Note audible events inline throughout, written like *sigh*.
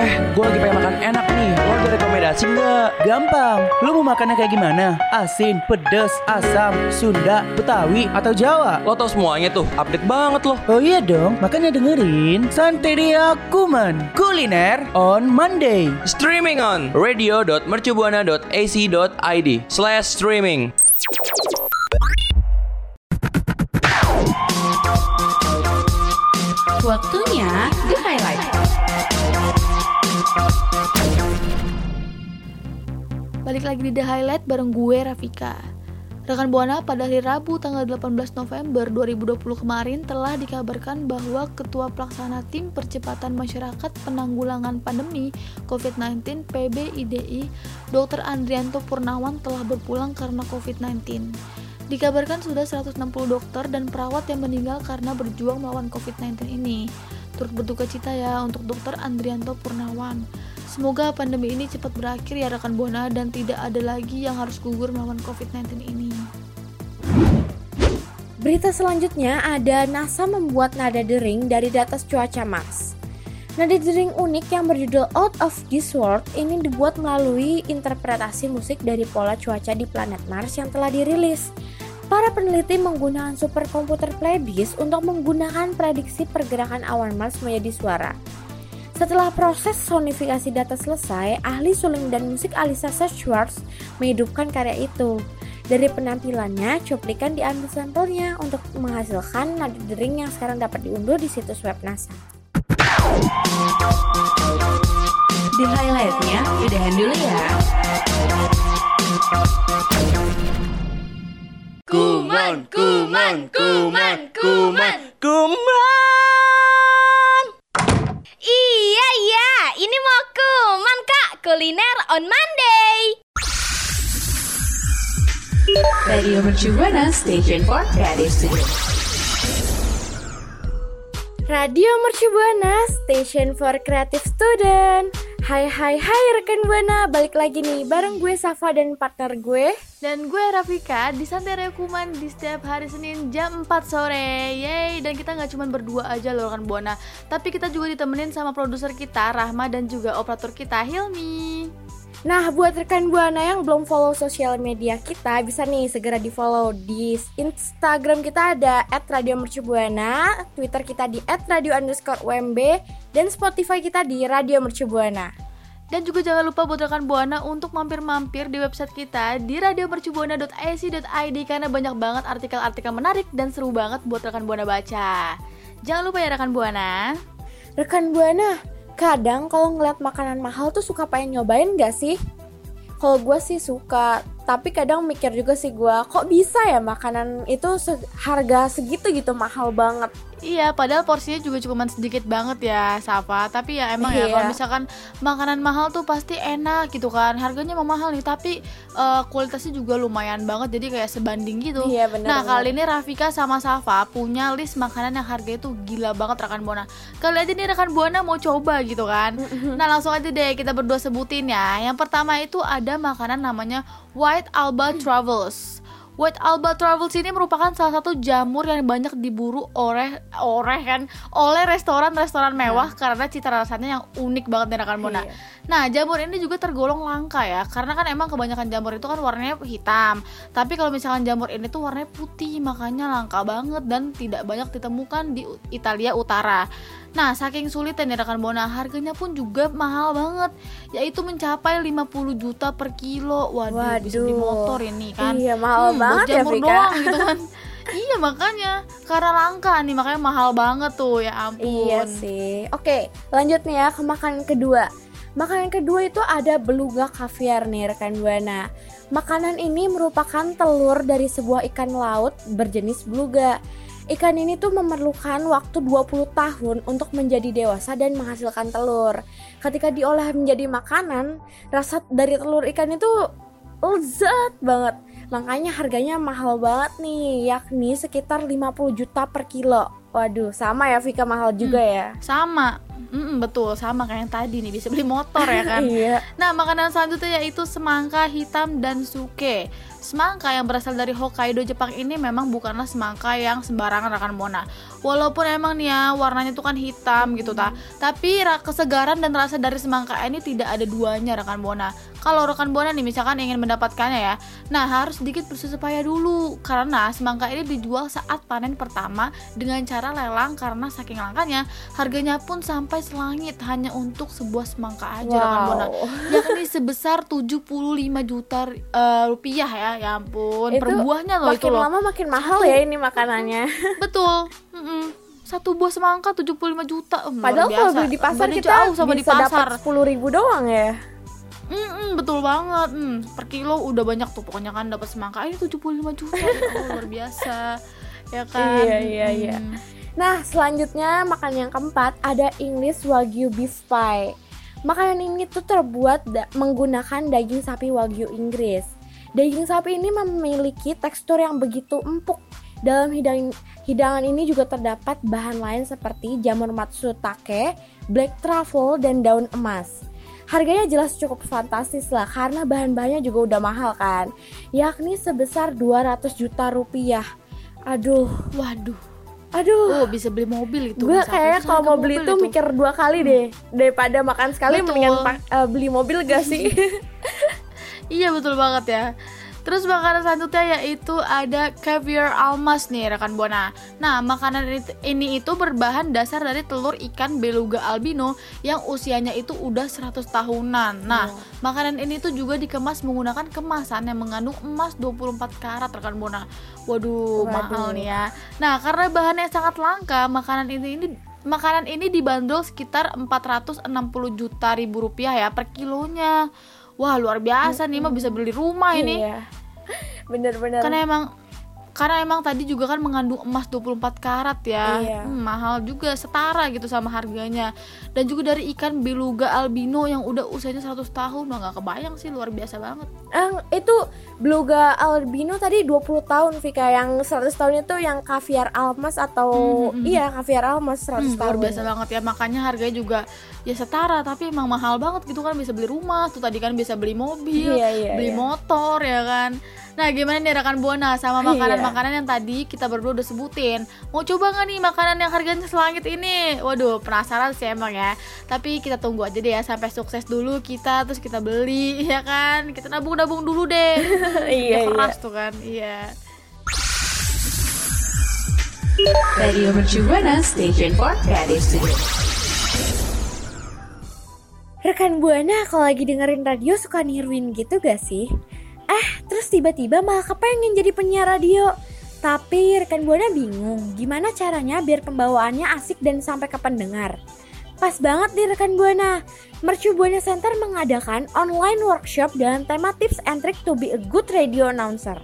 Eh, gue lagi pengen makan enak nih. Lo ada rekomendasi nggak? Gampang. Lu mau makannya kayak gimana? Asin, pedes, asam, Sunda, Betawi, atau Jawa? Lo tau semuanya tuh, update banget loh. Oh iya dong, makanya dengerin Santeria Kuman Kuliner on Monday. Streaming on radio.mercubuana.ac.id slash streaming. Balik lagi di The Highlight bareng gue Rafika. Rekan Buana pada hari Rabu tanggal 18 November 2020 kemarin telah dikabarkan bahwa Ketua Pelaksana Tim Percepatan Masyarakat Penanggulangan Pandemi COVID-19 PBIDI Dr. Andrianto Purnawan telah berpulang karena COVID-19. Dikabarkan sudah 160 dokter dan perawat yang meninggal karena berjuang melawan COVID-19 ini. Turut berduka cita ya untuk Dr. Andrianto Purnawan. Semoga pandemi ini cepat berakhir ya rekan Buana dan tidak ada lagi yang harus gugur melawan COVID-19 ini. Berita selanjutnya ada NASA membuat nada dering dari data cuaca Mars. Nada dering unik yang berjudul Out of This World ini dibuat melalui interpretasi musik dari pola cuaca di planet Mars yang telah dirilis. Para peneliti menggunakan superkomputer Pleiades untuk menggunakan prediksi pergerakan awan Mars menjadi suara. Setelah proses sonifikasi data selesai, ahli suling dan musik Alisa Schwartz menghidupkan karya itu. Dari penampilannya, cuplikan diambil sampelnya untuk menghasilkan nada dering yang sekarang dapat diunduh di situs web NASA. Di highlightnya, udahan dulu ya. Kuman, kuman, kuman, kuman, Kuman! Kuliner on Monday. Radio Mercu Buana Station for Creative Studio. Radio Mercu Buana, Station for Creative Student. Hai hai hai rekan Buana, balik lagi nih bareng gue Safa dan partner gue. Dan gue Rafika di Santai Rekuman di setiap hari Senin jam 4 sore. Yeay, dan kita nggak cuma berdua aja loh rekan Buana. Tapi kita juga ditemenin sama produser kita Rahma dan juga operator kita Hilmi Nah, buat rekan Buana yang belum follow sosial media kita, bisa nih segera di follow di Instagram kita ada @radiomercubuana, Twitter kita di @radio_umb, dan Spotify kita di Radio Mercubuana. Dan juga jangan lupa buat rekan Buana untuk mampir-mampir di website kita di radiomercubuana.ac.id Karena banyak banget artikel-artikel menarik dan seru banget buat rekan Buana baca Jangan lupa ya rekan Buana Rekan Buana, kadang kalau ngeliat makanan mahal tuh suka pengen nyobain gak sih? Kalau gue sih suka, tapi kadang mikir juga sih gue, kok bisa ya makanan itu harga segitu gitu mahal banget? Iya, padahal porsinya juga cuma sedikit banget ya, Safa. Tapi ya emang ya Iya. kalau misalkan makanan mahal tuh pasti enak gitu kan. Harganya emang mahal nih, tapi eh, kualitasnya juga lumayan banget. Jadi kayak sebanding gitu. Iya, benar, Nah, kali ini Rafika sama Safa punya list makanan yang harganya tuh gila banget rekan Buana. Kali aja nih rekan Buana mau coba gitu kan. Nah, langsung aja deh kita berdua sebutin ya. Yang pertama itu ada makanan namanya White Alba Travels. White Alba Travels ini merupakan salah satu jamur yang banyak diburu oleh oleh kan oleh restoran-restoran mewah karena cita rasanya yang unik banget nih rekan Buana. Iya. Nah, jamur ini juga tergolong langka ya, karena kan emang kebanyakan jamur itu kan warnanya hitam. Tapi kalau misalkan jamur ini tuh warnanya putih, makanya langka banget dan tidak banyak ditemukan di Italia Utara. Nah, saking sulitnya nih rekan Buana, harganya pun juga mahal banget, yaitu mencapai 50 juta per kilo. Waduh, bisa beli Waduh. motor ini kan. Iya, mahal buat banget ya, jamur Frika. doang gitu kan. *laughs* iya, makanya karena langka nih, makanya mahal banget tuh, ya ampun. Iya sih. Oke, lanjut nih ya ke makanan kedua. Makanan kedua itu ada beluga kaviar nih rekan Buana. Makanan ini merupakan telur dari sebuah ikan laut berjenis beluga. Ikan ini tuh memerlukan waktu 20 tahun untuk menjadi dewasa dan menghasilkan telur. Ketika diolah menjadi makanan, rasa dari telur ikan itu lezat banget. Makanya harganya mahal banget nih, yakni sekitar 50 juta per kilo. Waduh, sama ya Vika mahal juga ya. Sama, Mm-mm, betul sama kayak yang tadi nih bisa beli motor ya kan. *laughs* Iya. Nah makanan selanjutnya yaitu semangka hitam dan suke. Semangka yang berasal dari Hokkaido Jepang ini memang bukanlah semangka yang sembarangan rekan Mona. Walaupun emang nih ya warnanya tuh kan hitam gitu ta, tapi ra- kesegaran dan rasa dari semangka ini tidak ada duanya rekan Mona. Kalau rekan Buana nih misalkan ingin mendapatkannya ya, nah harus sedikit bersusah payah dulu karena semangka ini dijual saat panen pertama dengan cara lelang karena saking langkanya harganya pun sampai selangit hanya untuk sebuah semangka aja rekan Buana yakni sebesar 75 juta eh, rupiah ya ya ampun. Per buahnya loh makin itu loh. lama makin mahal ya ini makanannya. betul. Mm-mm. satu buah semangka 75 juta. Luar Padahal kalau beli di pasar Beda kita jauh sama di bisa pasar. dapat sepuluh ribu doang ya. Mm-mm, betul banget. Mm, per kilo udah banyak tuh. Pokoknya kan dapat semangka ini 75 juta. Allah, luar biasa ya kan Iya, iya, iya. Nah, selanjutnya makanan yang keempat ada English Wagyu Beef Pie. Makanan ini tuh terbuat da- menggunakan daging sapi Wagyu Inggris. Daging sapi ini memiliki tekstur yang begitu empuk. Dalam hidang- hidangan ini juga terdapat bahan lain seperti jamur matsutake, black truffle, dan daun emas. Harganya jelas cukup fantastis lah karena bahan-bahannya juga udah mahal kan, yakni sebesar 200 juta rupiah. Aduh, waduh aduh. oh bisa beli mobil itu Gue kayaknya kalau mau beli tuh itu. mikir dua kali deh daripada makan sekali Betul. mendingan eh, beli mobil gak sih? *laughs* Iya betul banget ya. Terus makanan selanjutnya yaitu ada caviar almas nih rekan buana. Nah makanan ini, itu berbahan dasar dari telur ikan beluga albino yang usianya itu udah 100 tahunan. Nah makanan ini tuh juga dikemas menggunakan kemasan yang mengandung emas 24 karat rekan buana. Waduh, Waduh. mahal nih ya. Nah karena bahannya sangat langka makanan ini ini Makanan ini dibanderol sekitar 460 juta ribu rupiah ya per kilonya. Wah luar biasa nih mah bisa beli rumah ini. Iya. Bener-bener. Karena emang karena emang tadi juga kan mengandung emas 24 karat ya. Iya. Hmm, mahal juga setara gitu sama harganya. Dan juga dari ikan beluga albino yang udah usianya 100 tahun. Wah nggak kebayang sih luar biasa banget. Eh, itu beluga albino tadi 20 tahun Vika yang 100 tahun itu yang kaviar almas atau iya kaviar almas 100 Hmm, luar tahun. biasa banget ya makanya harganya juga ya setara tapi emang mahal banget gitu kan bisa beli rumah tuh tadi kan bisa beli mobil Iya, iya, beli iya. motor ya kan. Nah gimana nih rekan buana sama Iya. makanan-makanan yang tadi kita berdua udah sebutin mau coba nggak nih makanan yang harganya selangit ini? Waduh penasaran sih emang ya. Tapi kita tunggu aja deh ya sampai sukses dulu kita terus kita beli *laughs* ya kan. Kita nabung-nabung dulu deh. *laughs* Iya, Ya keras tuh kan iya. Radio Mercu Buana Station for Creative Studio. Rekan Buana kalau lagi dengerin radio suka niruin gitu gak sih? Eh, terus tiba-tiba malah kepengen jadi penyiar radio. Tapi rekan Buana bingung gimana caranya biar pembawaannya asik dan sampai ke pendengar. Pas banget nih rekan Buana. Mercu Buana Center mengadakan online workshop dengan tema tips and trick to be a good radio announcer.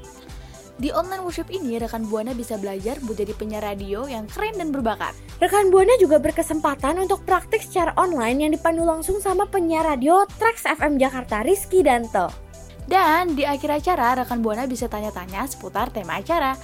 Di online workshop ini rekan buana bisa belajar buat jadi penyiar radio yang keren dan berbakat Rekan Buana juga berkesempatan untuk praktik secara online yang dipandu langsung sama penyiar radio Trax FM Jakarta Rizky Danto. Dan di akhir acara, rekan Buana bisa tanya-tanya seputar tema acara.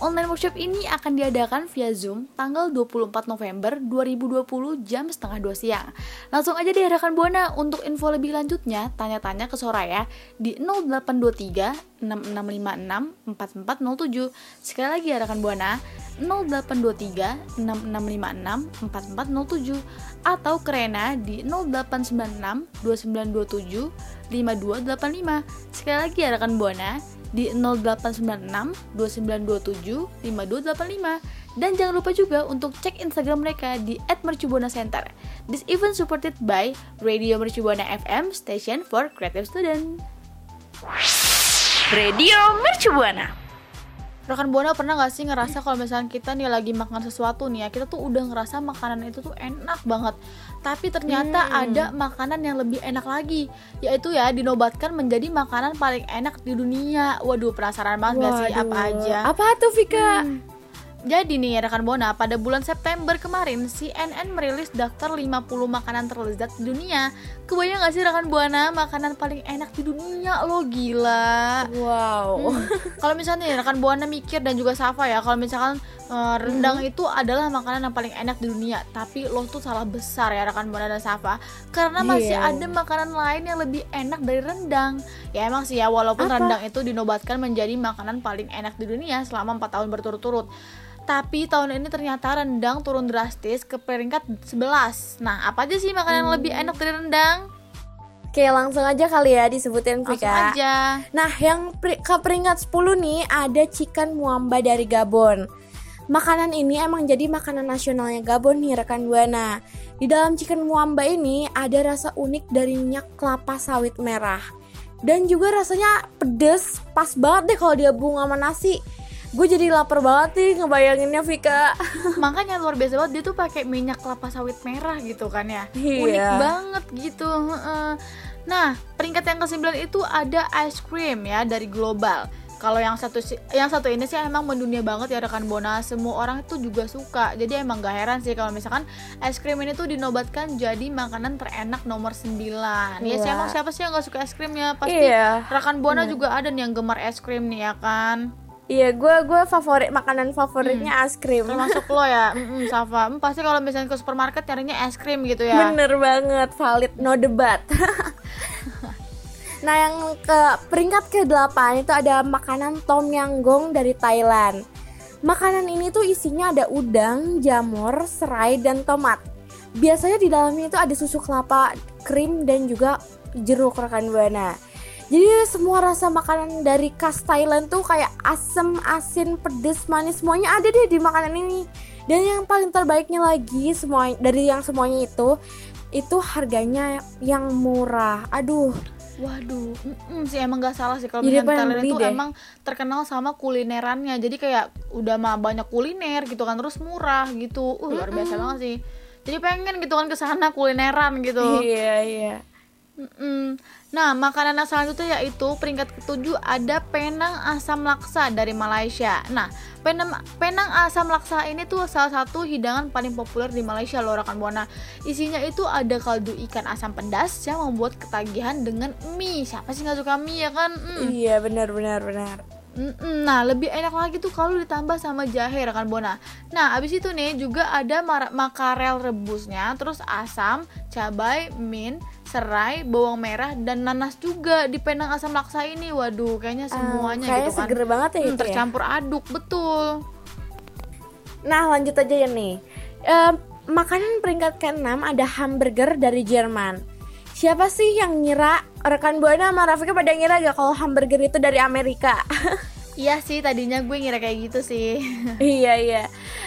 Online workshop ini akan diadakan via Zoom tanggal 24 November 2020 jam setengah 2 siang. Langsung aja deh rekan Buana untuk info lebih lanjutnya tanya-tanya ke Soraya di 0823 6656 4407. Sekali lagi ya rekan Buana 0823 6656 4407 atau ke Rena di 0896 2927 5285. Sekali lagi ya rekan Buana di 0896 2927 5285 dan jangan lupa juga untuk cek Instagram mereka di @mercubuana_center. This event supported by Radio Mercubuana FM Station for Creative Student. Radio Mercu Buana. Rekan Buana pernah gak sih ngerasa kalau misalnya kita nih lagi makan sesuatu nih ya Kita tuh udah ngerasa makanan itu tuh enak banget. Tapi ternyata ada makanan yang lebih enak lagi Yaitu ya dinobatkan menjadi makanan paling enak di dunia. Waduh penasaran banget gak sih? Apa Waduh, aja? Apa tuh Vika? Jadi nih rekan Bona, pada bulan September kemarin CNN merilis daftar 50 makanan terlezat di dunia. Kebayang gak sih rekan Buana makanan paling enak di dunia lo gila. Wow. Hmm. Kalau misalnya nih rekan Buana mikir dan juga Safa ya, kalau misalkan Eh, rendang itu adalah makanan yang paling enak di dunia, tapi lo tuh salah besar ya rekan Bona dan Safa, karena masih Iya. ada makanan lain yang lebih enak dari rendang. Ya emang sih ya, walaupun Apa? rendang itu dinobatkan menjadi makanan paling enak di dunia selama 4 tahun berturut-turut. Tapi tahun ini ternyata rendang turun drastis ke peringkat 11. Nah, apa aja sih makanan yang lebih enak dari rendang? Oke langsung aja kali ya disebutin Langsung Vika aja. Nah yang ke peringkat 10 nih ada chicken muamba dari Gabon Makanan ini emang jadi makanan nasionalnya Gabon nih rekan Buana Di dalam chicken muamba ini ada rasa unik dari minyak kelapa sawit merah Dan juga rasanya pedes pas banget deh kalau dia bunga sama nasi Gue jadi lapar banget nih ngebayanginnya Vika *laughs* Makanya luar biasa banget dia tuh pakai minyak kelapa sawit merah gitu kan ya. Iya. Unik banget gitu. heeh. Nah, peringkat yang ke-9 itu ada ice cream ya dari global. Kalau yang satu yang satu ini sih emang mendunia banget ya rekan Bona. Semua orang itu juga suka. Jadi emang gak heran sih kalau misalkan es krim ini tuh dinobatkan jadi makanan terenak nomor 9. Ya sih Iya. emang siapa sih yang gak suka es krim ya? Pasti Iya. rekan Bona juga ada nih yang gemar es krim nih ya kan. Iya gue gue favorit makanan favoritnya es krim Termasuk lo ya, *laughs* mm Safa. Mm, pasti kalau misalnya ke supermarket nyarinya es krim gitu ya. Bener banget, valid, no debat. *laughs* nah yang ke peringkat ke-8 itu ada makanan tom yam gong dari Thailand. Makanan ini tuh isinya ada udang, jamur, serai, dan tomat. Biasanya di dalamnya itu ada susu kelapa, krim, dan juga jeruk rekan buana. Jadi semua rasa makanan dari khas Thailand tuh kayak asem, asin, pedes, manis semuanya ada deh di makanan ini. Dan yang paling terbaiknya lagi semua dari yang semuanya itu itu harganya yang murah. Aduh, Waduh, mm-mm sih emang gak salah sih kalau misalnya Thailand itu deh. emang terkenal sama kulinerannya. Jadi kayak udah mah banyak kuliner gitu kan, terus murah gitu. Uh, luar biasa banget sih. Jadi pengen gitu kan ke sana kulineran gitu. iya iya. Mm-mm. Nah, makanan yang selanjutnya yaitu peringkat ketujuh ada penang asam laksa dari Malaysia. Nah, penang, penang asam laksa ini tuh salah satu hidangan paling populer di Malaysia loh rekan buana. Isinya itu ada kaldu ikan asam pedas yang membuat ketagihan dengan mie. Siapa sih nggak suka mie ya kan? Mm. Iya benar benar benar. Nah, lebih enak lagi tuh kalau ditambah sama jahe rekan Bona. Nah, abis itu nih juga ada makarel rebusnya, terus asam, cabai, mint, serai, bawang merah dan nanas juga di penang asam laksa ini. Waduh, kayaknya semuanya kayaknya gitu kan. seger banget ya Hmm, itu ya. tercampur aduk, betul. Nah lanjut aja ya nih. Eh, makanan peringkat ke-6 ada hamburger dari Jerman. Siapa sih yang ngira rekan Buana sama Rafika pada ngira gak kalau hamburger itu dari Amerika? *laughs* Iya sih, tadinya gue ngira kayak gitu sih. *laughs* iya iya.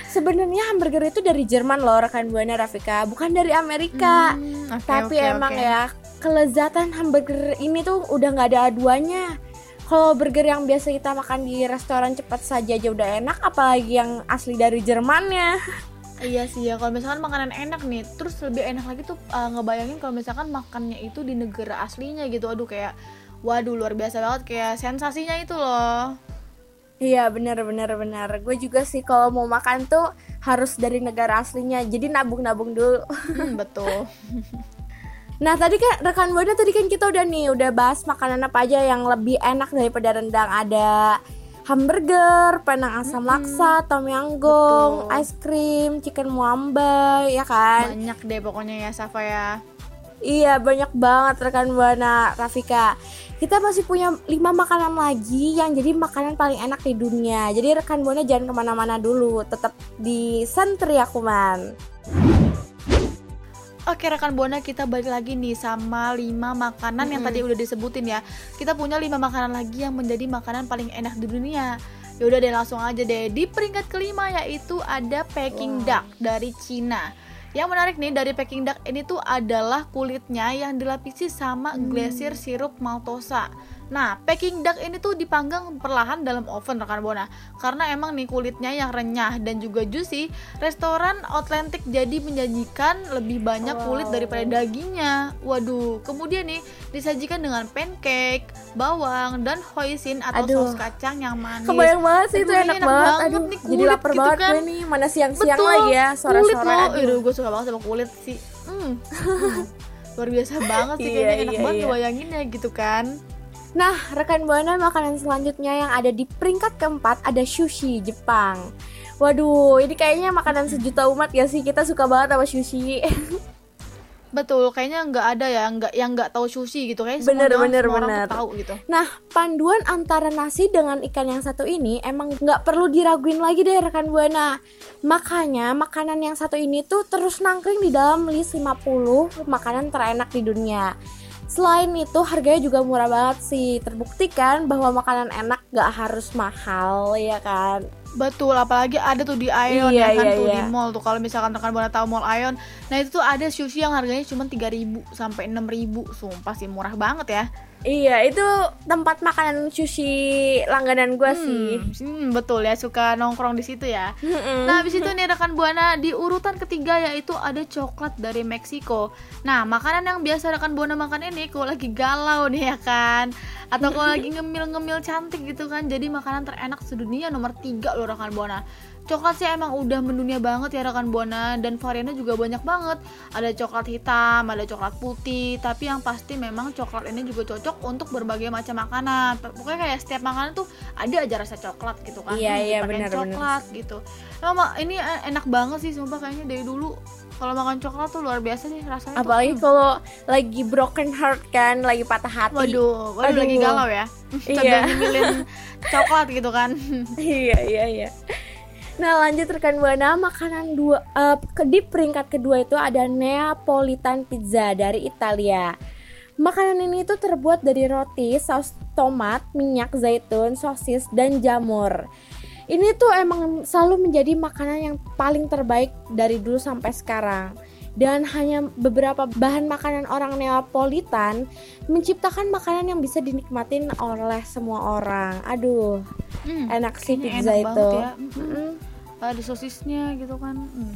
Sebenarnya hamburger itu dari Jerman loh rekan Buana Rafika, bukan dari Amerika. Hmm, oke, Tapi oke, emang oke. ya kelezatan hamburger ini tuh udah nggak ada aduannya. Kalau burger yang biasa kita makan di restoran cepat saja aja udah enak, apalagi yang asli dari Jermannya. Iya sih ya, kalau misalkan makanan enak nih, terus lebih enak lagi tuh uh, ngebayangin kalau misalkan makannya itu di negara aslinya gitu. Aduh kayak waduh luar biasa banget kayak sensasinya itu loh. Iya benar benar benar. Gue juga sih kalau mau makan tuh harus dari negara aslinya. Jadi nabung-nabung dulu. Hmm, betul. *laughs* Nah tadi kan rekan buana tadi kan kita udah nih udah bahas makanan apa aja yang lebih enak daripada rendang. Ada hamburger, penang asam laksa, tom yam gong, ice cream, chicken muamba, ya kan? Banyak deh pokoknya ya Safa ya. Iya banyak banget rekan buana Rafika. Kita masih punya 5 makanan lagi yang jadi makanan paling enak di dunia. Jadi rekan buana jangan ke mana-mana dulu, tetap di Santri Akuman. Oke rekan Buana kita balik lagi nih sama 5 makanan yang tadi udah disebutin ya. Kita punya 5 makanan lagi yang menjadi makanan paling enak di dunia. Ya udah deh langsung aja deh. Di peringkat kelima yaitu ada Peking duck dari Cina. Yang menarik nih dari Peking duck ini tuh adalah kulitnya yang dilapisi sama glasier sirup maltosa. Nah, Peking duck ini tuh dipanggang perlahan dalam oven rekan. Karena emang nih kulitnya yang renyah dan juga juicy, restoran Authentic jadi menjanjikan lebih banyak kulit daripada dagingnya. Waduh, kemudian nih disajikan dengan pancake, bawang dan hoisin atau Aduh. saus kacang yang manis. Kebayang banget sih itu Aduh, ini enak, banget. Aduh, nih jadi kulit lapar gitu banget kan. gue nih. Mana siang-siang Betul, lagi ya, sore-sore. Aduh. Gue suka banget sama kulit sih. Hmm. *laughs* Luar biasa banget sih Iya, kayaknya enak iya, banget iya. ngebayanginnya gitu kan. Nah, rekan Buana makanan selanjutnya yang ada di peringkat keempat ada sushi Jepang. Waduh, ini kayaknya makanan sejuta umat ya sih. Kita suka banget sama sushi. *laughs* Betul, kayaknya nggak ada ya nggak yang nggak tahu sushi gitu kayak Bener, semua, bener, semua orang bener. tuh tahu gitu. Nah, panduan antara nasi dengan ikan yang satu ini emang nggak perlu diraguin lagi deh rekan Buana. Makanya makanan yang satu ini tuh terus nangkring di dalam list 50 makanan terenak di dunia. Selain itu harganya juga murah banget sih. Terbuktikan bahwa makanan enak nggak harus mahal ya kan. Betul, apalagi ada tuh di Ion Iya, ya kan iya, tuh iya. di mall tuh kalau misalkan rekan buana tahu mall Ion. Nah, itu tuh ada sushi yang harganya cuma 3000 sampai 6000. Sumpah sih murah banget ya. Iya, itu tempat makanan sushi langganan gua sih. Hmm, betul ya suka nongkrong di situ ya. Mm-mm. Nah, habis itu nih rekan Buana di urutan ketiga yaitu ada coklat dari Meksiko. Nah, makanan yang biasa rekan Buana makan ini kalau lagi galau nih ya kan, atau kalau lagi *laughs* ngemil-ngemil cantik gitu kan, jadi makanan terenak sedunia nomor tiga loh rekan Buana. Coklat sih emang udah mendunia banget ya rekan Buana dan variannya juga banyak banget. Ada coklat hitam, ada coklat putih, tapi yang pasti memang coklat ini juga cocok untuk berbagai macam makanan. Pokoknya kayak setiap makanan tuh ada aja rasa coklat gitu kan. Iya, Hmm, iya, benar, coklat gitu. Emang ma- ini eh, enak banget sih sumpah kayaknya dari dulu kalau makan coklat tuh luar biasa sih rasanya. Apalagi kalau lagi broken heart kan, lagi patah hati. Waduh, waduh, Aduh. lagi galau ya. Sambil Iya. nyemilin *laughs* coklat gitu kan. iya iya iya. Nah lanjut rekan buana makanan dua ke- di peringkat kedua itu ada Neapolitan pizza dari Italia. Makanan ini tuh terbuat dari roti, saus tomat, minyak zaitun, sosis dan jamur. Ini tuh emang selalu menjadi makanan yang paling terbaik dari dulu sampai sekarang. Dan hanya beberapa bahan makanan orang Neapolitan menciptakan makanan yang bisa dinikmatin oleh semua orang. Aduh, Hmm, enak sih pizza enak itu. ya. Mm-mm. ada sosisnya gitu kan Hmm.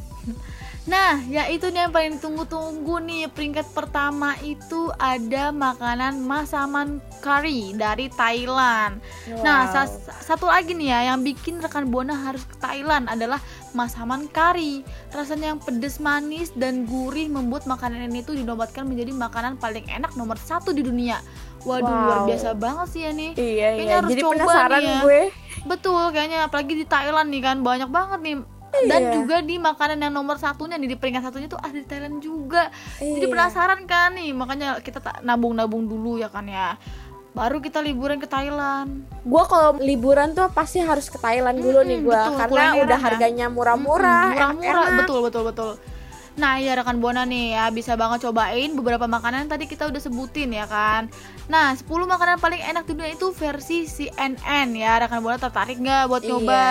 nah ya itu nih yang paling ditunggu-tunggu nih peringkat pertama itu ada makanan masaman curry dari Thailand nah Wow. sa- satu lagi nih ya yang bikin rekan buana harus ke Thailand adalah masaman curry rasanya yang pedes manis dan gurih membuat makanan ini tuh dinobatkan menjadi makanan paling enak nomor satu di dunia waduh luar Wow. biasa banget sih ya nih Iya Kayaknya iya. harus Jadi coba penasaran nih ya. gue. Betul, kayaknya apalagi di Thailand nih kan banyak banget nih. Dan Iya. juga di makanan yang nomor satunya nih di peringkat satunya tuh di Thailand juga. Jadi Iya. penasaran kan nih, makanya kita tak nabung-nabung dulu ya kan ya. Baru kita liburan ke Thailand. Gue kalau liburan tuh pasti harus ke Thailand dulu nih gue betul, karena udah ya. harganya murah-murah, murah-murah, enak-enak. betul betul betul. Nah ya rekan buana nih ya bisa banget cobain beberapa makanan yang tadi kita udah sebutin ya kan. Nah 10 makanan paling enak di dunia itu versi CNN ya rekan buana tertarik nggak buat Iya, nyoba?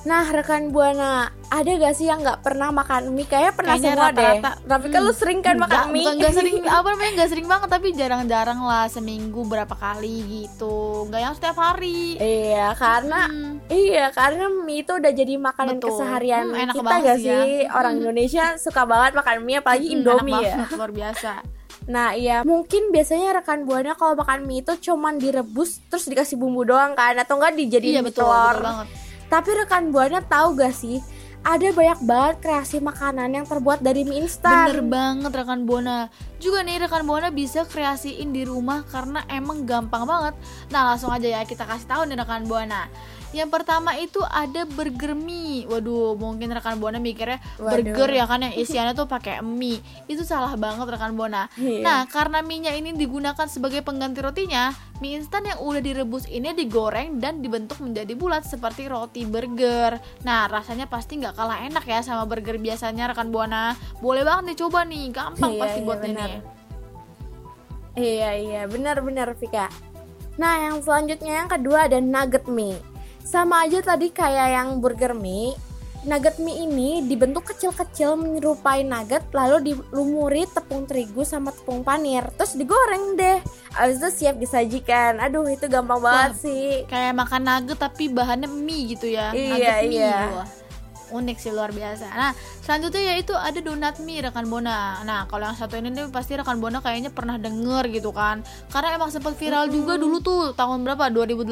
Nah rekan buana ada gak sih yang nggak pernah makan mie? Kayaknya pernah Kayaknya semua deh. rata-rata. Tapi kan lu Hmm. sering kan makan Nggak- mie? bukan nggak sering *laughs* apa namanya nggak sering banget tapi jarang-jarang lah seminggu berapa kali gitu nggak yang setiap hari Iya karena Hmm. Iya, karena mie itu udah jadi makanan Betul. keseharian Hmm, enak kita gak sih ya. sih? Orang Hmm. Indonesia suka banget makan mie, apalagi Hmm, Indomie enak ya. banget, luar biasa *laughs* Nah iya, mungkin biasanya rekan buana kalau makan mie itu cuman direbus terus dikasih bumbu doang kan, atau enggak dijadiin iya betul, telur. betul banget Tapi rekan buana tahu gak sih? Ada banyak banget kreasi makanan yang terbuat dari mie instan. Bener banget rekan Buana Juga nih rekan Buana bisa kreasiin di rumah karena emang gampang banget Nah langsung aja ya kita kasih tahu nih rekan Buana Yang pertama itu ada burger mie Waduh mungkin rekan Buana mikirnya Waduh. burger ya kan yang isiannya tuh pakai mie Itu salah banget rekan Buana Iya. Nah karena mie-nya ini digunakan sebagai pengganti rotinya Mie instan yang udah direbus ini digoreng dan dibentuk menjadi bulat seperti roti burger Nah rasanya pasti nggak kalah enak ya sama burger biasanya rekan Buana Boleh banget dicoba nih, gampang Iya, pasti iya, buatnya benar. nih Iya iya benar-benar Vika. Nah yang selanjutnya yang kedua ada nugget mie. Sama aja tadi kayak yang burger mie. Nugget mie ini dibentuk kecil-kecil menyerupai nugget lalu dilumuri tepung terigu sama tepung panir terus digoreng deh. Abis itu siap disajikan. Aduh itu gampang banget Wah, sih. Kayak makan nugget tapi bahannya mie gitu ya Iya, Nugget mie iya. Wah, Unik sih luar biasa. Nah selanjutnya yaitu ada donat mie rekan Bona. Nah kalau yang satu ini nih pasti rekan Bona kayaknya pernah denger gitu kan. Karena emang sempat viral juga dulu tuh tahun berapa? 2018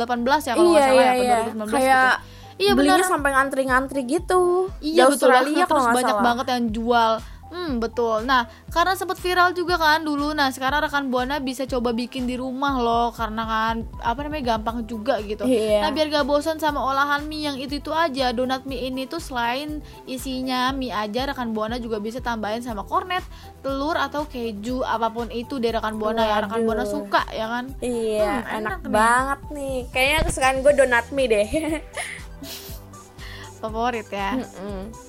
ya kalau Iya nggak salah iya ya iya. atau 2019 Kayak gitu. Iya belinya benar sampai ngantri-ngantri gitu. Iya Di betul. Australia terus banyak salah. banget yang jual Hmm betul. Nah karena sempat viral juga kan dulu. Nah sekarang rekan buana bisa coba bikin di rumah loh karena kan apa namanya gampang juga gitu. Iya. Nah biar gak bosan sama olahan mie yang itu itu aja. Donat mie ini tuh selain isinya mie aja, rekan buana juga bisa tambahin sama kornet, telur atau keju apa pun itu deh rekan buana ya. Rekan buana suka ya kan. Iya, Hmm, enak, enak nih. banget nih. Kayaknya kesukaan gue donat mie deh. *laughs* Favorit ya. Mm-mm.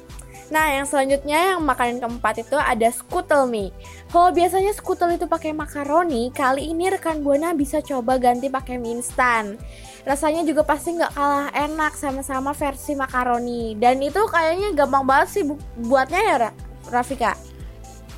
Nah, yang selanjutnya yang makanan keempat itu ada skutel mie. Kalau biasanya skutel itu pakai makaroni, kali ini rekan buana bisa coba ganti pakai mie instan. Rasanya juga pasti nggak kalah enak sama-sama versi makaroni. Dan itu kayaknya gampang banget sih bu- buatnya ya, Ra- Rafika.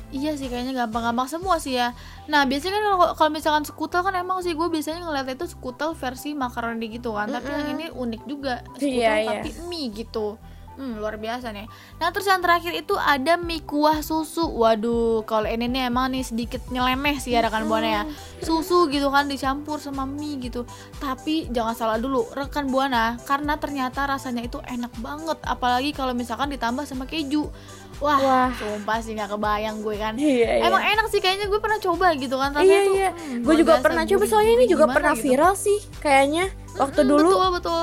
Iya sih kayaknya gampang-gampang semua sih ya. Nah biasanya kan kalau- kalau misalkan skutel kan emang sih gue biasanya ngeliat itu skutel versi makaroni gitu kan. Tapi yang ini unik juga skutel Iya, iya. tapi mie gitu. Hmm, luar biasa nih. Nah terus yang terakhir itu ada mie kuah susu. Waduh, kalau ini nih emang nih sedikit nyeleneh sih ya rekan buana ya. Susu gitu kan dicampur sama mie gitu. Tapi jangan salah dulu rekan buana karena ternyata rasanya itu enak banget. Apalagi kalau misalkan ditambah sama keju. Wah, Wah. sumpah sih nggak kebayang gue kan. Iya, iya. Emang enak sih kayaknya gue pernah coba gitu kan rasanya iya tuh. iya, hmm, gue juga pernah coba soalnya ini juga pernah gitu. viral sih kayaknya waktu Mm, dulu. Betul betul.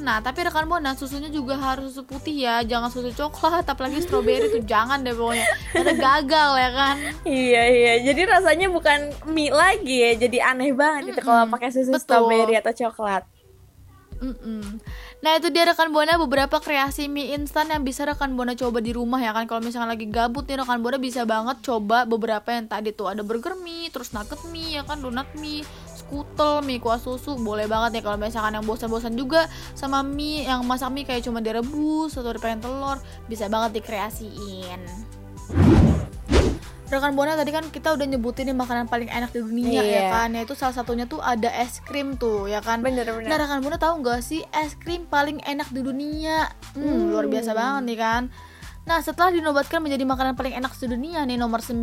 Nah tapi rekan buana susunya juga harus susu putih ya, jangan susu coklat, apalagi stroberi tuh jangan deh pokoknya. Karena gagal ya kan. Iya iya, jadi rasanya bukan mie lagi ya, jadi aneh banget gitu kalau pakai susu betul. strawberry atau coklat. Mm-mm. Nah itu dia rekan buana beberapa kreasi mie instan yang bisa rekan buana coba di rumah ya kan. Kalau misalnya lagi gabut nih rekan buana bisa banget coba beberapa yang tadi tuh ada burger mie, terus nugget mie ya kan, donat mie, skutel, mie kuah susu boleh banget ya kalau misalkan yang bosan-bosan juga sama mie yang masak mie kayak cuma direbus atau dipakein telur bisa banget dikreasiin. Rekan Buana tadi kan kita udah nyebutin nih makanan paling enak di dunia ya Iya. kan Yaitu salah satunya tuh ada es krim tuh ya kan Bener, bener. Nah rekan Buana tahu nggak sih es krim paling enak di dunia hmm, Luar biasa banget nih kan Nah setelah dinobatkan menjadi makanan paling enak sedunia nih nomor 9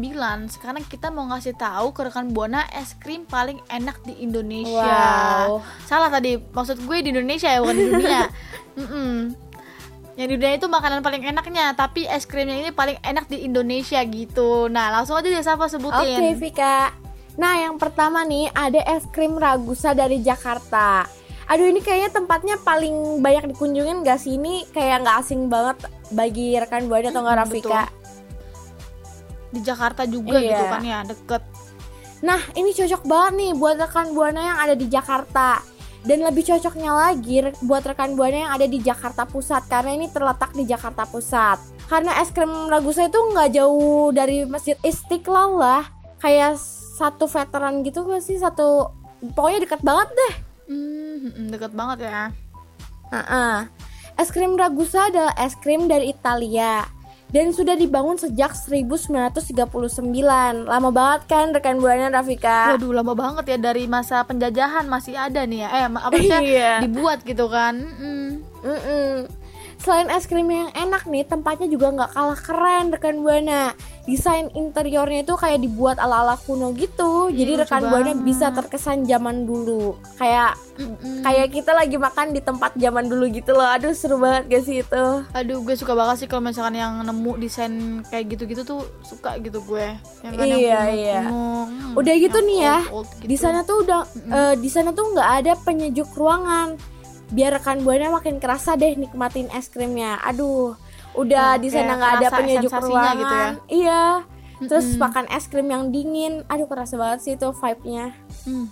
Sekarang kita mau ngasih tahu ke rekan Buana es krim paling enak di Indonesia Wow. Salah tadi, maksud gue di Indonesia ya bukan di dunia *laughs* Mm-mm. Yang di dunia itu makanan paling enaknya Tapi es krimnya ini paling enak di Indonesia gitu Nah langsung aja deh Safa Oke sebutin Vika. Nah yang pertama nih ada es krim Ragusa dari Jakarta. Aduh ini kayaknya tempatnya paling banyak dikunjungin gak sih ini kayak nggak asing banget bagi rekan buana atau nggak Mm, Rafika. Di Jakarta juga Iya. gitu kan ya deket Nah ini cocok banget nih buat rekan buana yang ada di Jakarta. Dan lebih cocoknya lagi buat rekan buana yang ada di Jakarta Pusat karena ini terletak di Jakarta Pusat. Karena es krim Ragusa itu nggak jauh dari Masjid Istiqlal lah, kayak satu veteran gitu gak sih satu pokoknya dekat banget deh. Hmm, deket banget ya Heeh. Es krim Ragusa adalah es krim dari Italia dan sudah dibangun sejak 1939. Lama banget kan rekan buana Rafika? Waduh lama banget ya dari masa penjajahan masih ada nih ya Eh apa sih *laughs* Iya. dibuat gitu kan Mm. Mm-mm. Selain es krim yang enak nih, tempatnya juga nggak kalah keren rekan buana. Desain interiornya itu kayak dibuat ala-ala kuno gitu. Jadi lucu rekan buana bisa terkesan zaman dulu. Kayak Mm-mm. kayak kita lagi makan di tempat zaman dulu gitu loh. Aduh seru banget gak sih itu? Aduh gue suka banget sih kalau misalkan yang nemu desain kayak gitu-gitu tuh suka gitu gue yang kan yang Iya, kuno-kuno. iya. Hmm, Udah gitu yang nih ya, gitu. Di sana tuh udah eh, di sana tuh nggak ada penyejuk ruangan. Biar rekan buana makin kerasa deh nikmatin es krimnya. Aduh, udah Oh, di sana nggak ada penyejuk ruangan. gitu ya? Iya. Terus Mm-mm. makan es krim yang dingin. Aduh, kerasa banget sih itu vibe-nya. Hmm.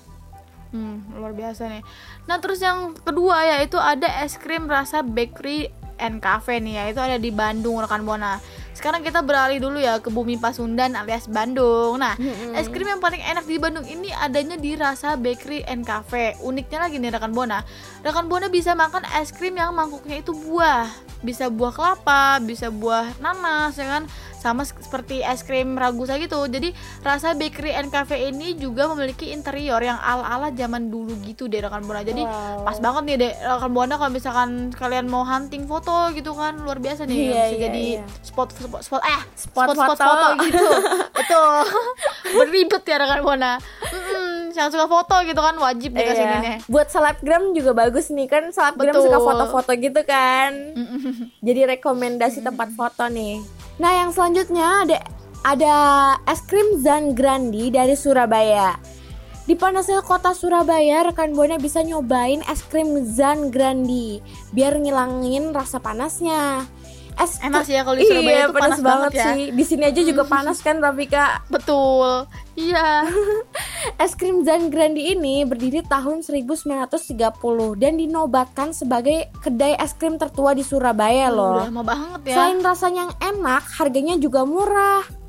Hmm, luar biasa nih. Nah, terus yang kedua yaitu ada es krim rasa bakery and cafe nih ya. Itu ada di Bandung rekan Buana. Sekarang kita beralih dulu ya ke Bumi Pasundan alias Bandung. Nah, es krim yang paling enak di Bandung ini adanya di rasa bakery and cafe. Uniknya lagi nih rekan Buana. Rekan Buana bisa makan es krim yang mangkuknya itu buah. Bisa buah kelapa, bisa buah nanas ya kan. Sama se- seperti es krim ragusa gitu. Jadi rasa bakery and cafe ini juga memiliki interior yang ala-ala zaman dulu gitu deh rekan Buana. Jadi Wow. pas banget nih deh rekan Buana kalau misalkan kalian mau hunting foto gitu kan luar biasa nih Iya, bisa iya, jadi iya. spot spot spot eh Spot spot spot foto. foto gitu *laughs* betul beribet ya rekan Buana Mm-mm, yang suka foto gitu kan wajib dikasih Iya. ini Buat selebgram juga bagus nih kan selebgram Betul. suka foto-foto gitu kan. Jadi rekomendasi tempat foto nih. Nah, yang selanjutnya ada ada es krim Zan Grandi dari Surabaya. Di panasnya kota Surabaya, rekan buana bisa nyobain es krim Zan Grandi biar ngilangin rasa panasnya. Es Enak sih ya kalau di Surabaya iya, tuh panas banget ya. sih. Di sini aja juga panas kan, Rafika. Betul. Iya. *laughs* Es krim Zan Grandi ini berdiri tahun 1930 dan dinobatkan sebagai kedai es krim tertua di Surabaya loh. Udah lama banget ya. Selain rasanya yang enak, harganya juga murah.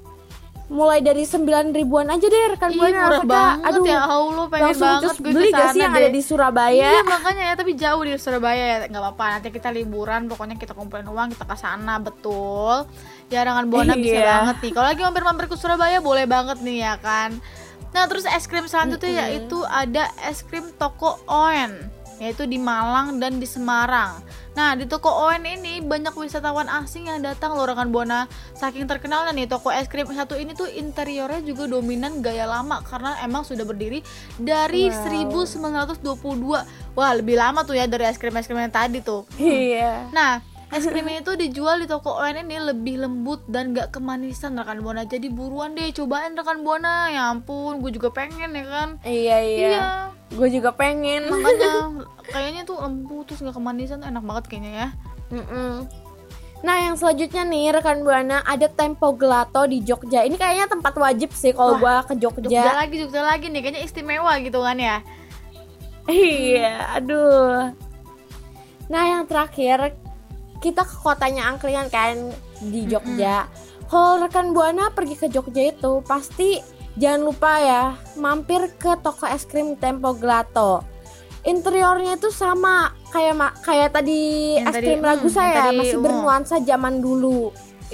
Mulai dari 9 ribuan aja deh rekan buana murah banget Aduh, ya Allah pengen langsung banget gue beli gak sih yang deh. ada di Surabaya? Iya makanya ya tapi jauh di Surabaya ya nggak apa-apa nanti kita liburan pokoknya kita kumpulin uang kita ke sana betul ya dengan buana bisa Iya. banget nih kalau lagi mampir-mampir ke Surabaya boleh banget nih ya kan nah terus es krim selanjutnya yaitu ada es krim toko Oen yaitu di Malang dan di Semarang. Nah di toko Oen ini banyak wisatawan asing yang datang loh rekan buana. Saking terkenalnya nih toko es krim satu ini tuh interiornya juga dominan gaya lama karena emang sudah berdiri dari 1922. Wah lebih lama tuh ya dari es krim es krim yang tadi tuh. Iya. Nah, es krim ini tuh dijual di toko ON ini lebih lembut dan gak kemanisan rekan buana. Jadi buruan deh cobain rekan buana. Ya ampun, gue juga pengen ya kan. Iya, iya. Iya, Gue juga pengen. makanya *laughs* kayaknya tuh lembut terus gak kemanisan tuh enak banget kayaknya ya. Mm-mm. Nah, yang selanjutnya nih rekan buana ada Tempo Gelato di Jogja. Ini kayaknya tempat wajib sih kalau gua ke Jogja Jogja. lagi, Jogja lagi nih, kayaknya istimewa gitu kan ya. Iya, aduh. Nah, yang terakhir kita ke kotanya angkringan kan di Jogja. Kalau rekan buana pergi ke Jogja itu pasti jangan lupa ya mampir ke toko es krim Tempo Gelato. Interiornya itu sama kayak kayak tadi Yang es tadi, krim lagu hmm, yang saya tadi, masih oh. bernuansa zaman dulu.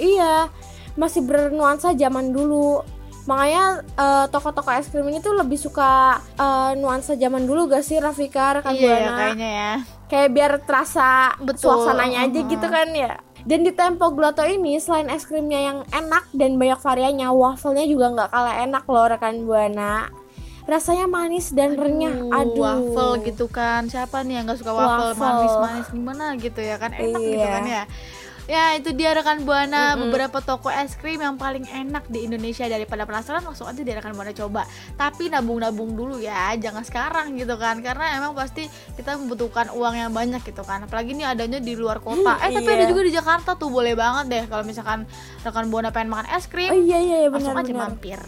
Iya, masih bernuansa zaman dulu. Makanya eh, toko-toko es krim ini tuh lebih suka eh, nuansa zaman dulu gak sih Rafika rekan iya ya buana? kayaknya ya. Kayak biar terasa Betul. suasananya aja gitu kan ya. Dan di Tempo Gelato ini selain es krimnya yang enak dan banyak variannya, wafelnya juga nggak kalah enak loh rekan buana. Rasanya manis dan renyah. Aduh. waffle gitu kan siapa nih yang gak suka waffle, Waffle. manis manis gimana gitu ya kan enak gitu Iya. kan ya ya itu dia rekan buana. Beberapa toko es krim yang paling enak di Indonesia daripada penasaran langsung aja deh rekan buana coba. Tapi nabung nabung dulu ya jangan sekarang gitu kan. Karena emang pasti kita membutuhkan uang yang banyak gitu kan. Apalagi ini adanya di luar kota. Eh tapi iya. ada juga di Jakarta tuh boleh banget deh kalau misalkan rekan buana pengen makan es Oh krim iya iya iya, langsung benar aja benar. mampir.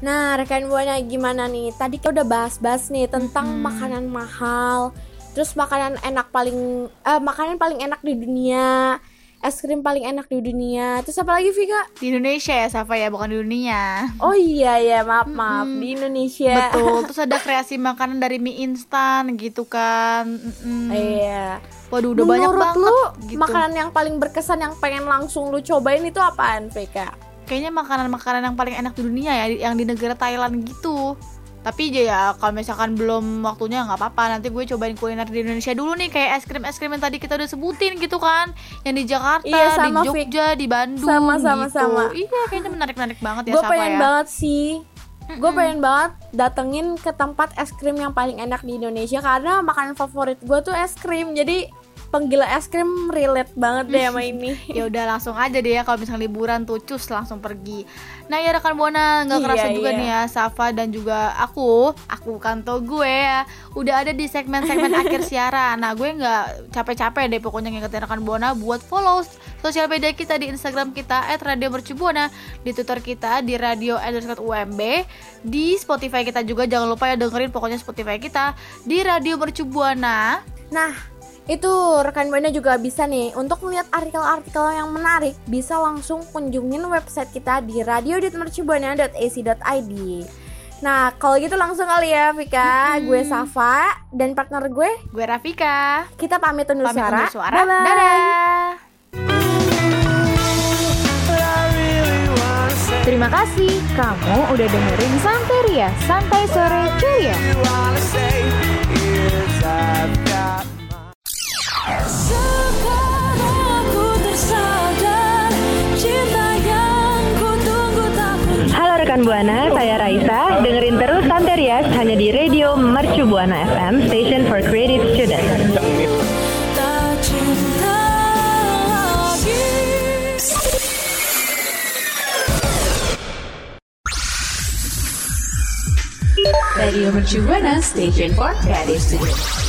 Nah, rekan buana gimana nih? Tadi kita udah bahas-bahas nih tentang makanan mahal, terus makanan enak paling eh makanan paling enak di dunia, es krim paling enak di dunia. Terus apa lagi Vika? di Indonesia ya Safa ya bukan di dunia Oh iya ya, maaf maaf di Indonesia. Betul, *laughs* terus ada kreasi makanan dari mie instan gitu kan. Mm-mm. Iya. Waduh, udah banyak Menurut banget lu gitu. makanan yang paling berkesan yang pengen langsung lu cobain itu apaan, Vika? Kayaknya makanan-makanan yang paling enak di dunia ya, yang di negara Thailand gitu. Tapi ya, kalau misalkan belum waktunya nggak apa-apa. Nanti gue cobain kuliner di Indonesia dulu nih, kayak es krim es krim yang tadi kita udah sebutin gitu kan, yang di Jakarta, Iya, di sama, Fik. Jogja, di Bandung, Sama, sama, gitu. sama. Iya, kayaknya menarik-menarik banget ya, gue pengen ya. banget sih gue pengen banget datengin ke tempat es krim yang paling enak di Indonesia karena makanan favorit gue tuh es krim jadi penggila es krim relate banget deh sama ini. *laughs* Ya udah langsung aja deh ya kalau misalnya liburan tuh cus langsung pergi. Nah ya rekan buana nggak Iya, kerasa juga iya. nih ya Safa dan juga aku aku kanto gue ya udah ada di segmen-segmen *laughs* akhir siaran. Nah gue nggak capek-capek deh pokoknya ngingetin rekan buana buat follow sosial media kita di Instagram kita @radiomercubuana di Twitter kita di radio underscore UMB di Spotify kita juga. Jangan lupa ya dengerin pokoknya Spotify kita di Radio Mercubuana nah itu rekan buana juga bisa nih untuk melihat artikel-artikel yang menarik bisa langsung kunjungin website kita di radio.mercubuana.ac.id Nah, kalau gitu langsung kali ya, Vika. Gue Safa dan partner gue, gue Rafika. kita pamit undur pamit suara. undur suara. Bye-bye. dadah Terima kasih. Kamu udah dengerin Santeria. Santai Sore Cuy rekan Buana, saya Raisa. Dengerin terus Santerias hanya di Radio Mercu Buana FM, Station for Creative Students. Radio Mercu Buana, Station for Creative Students.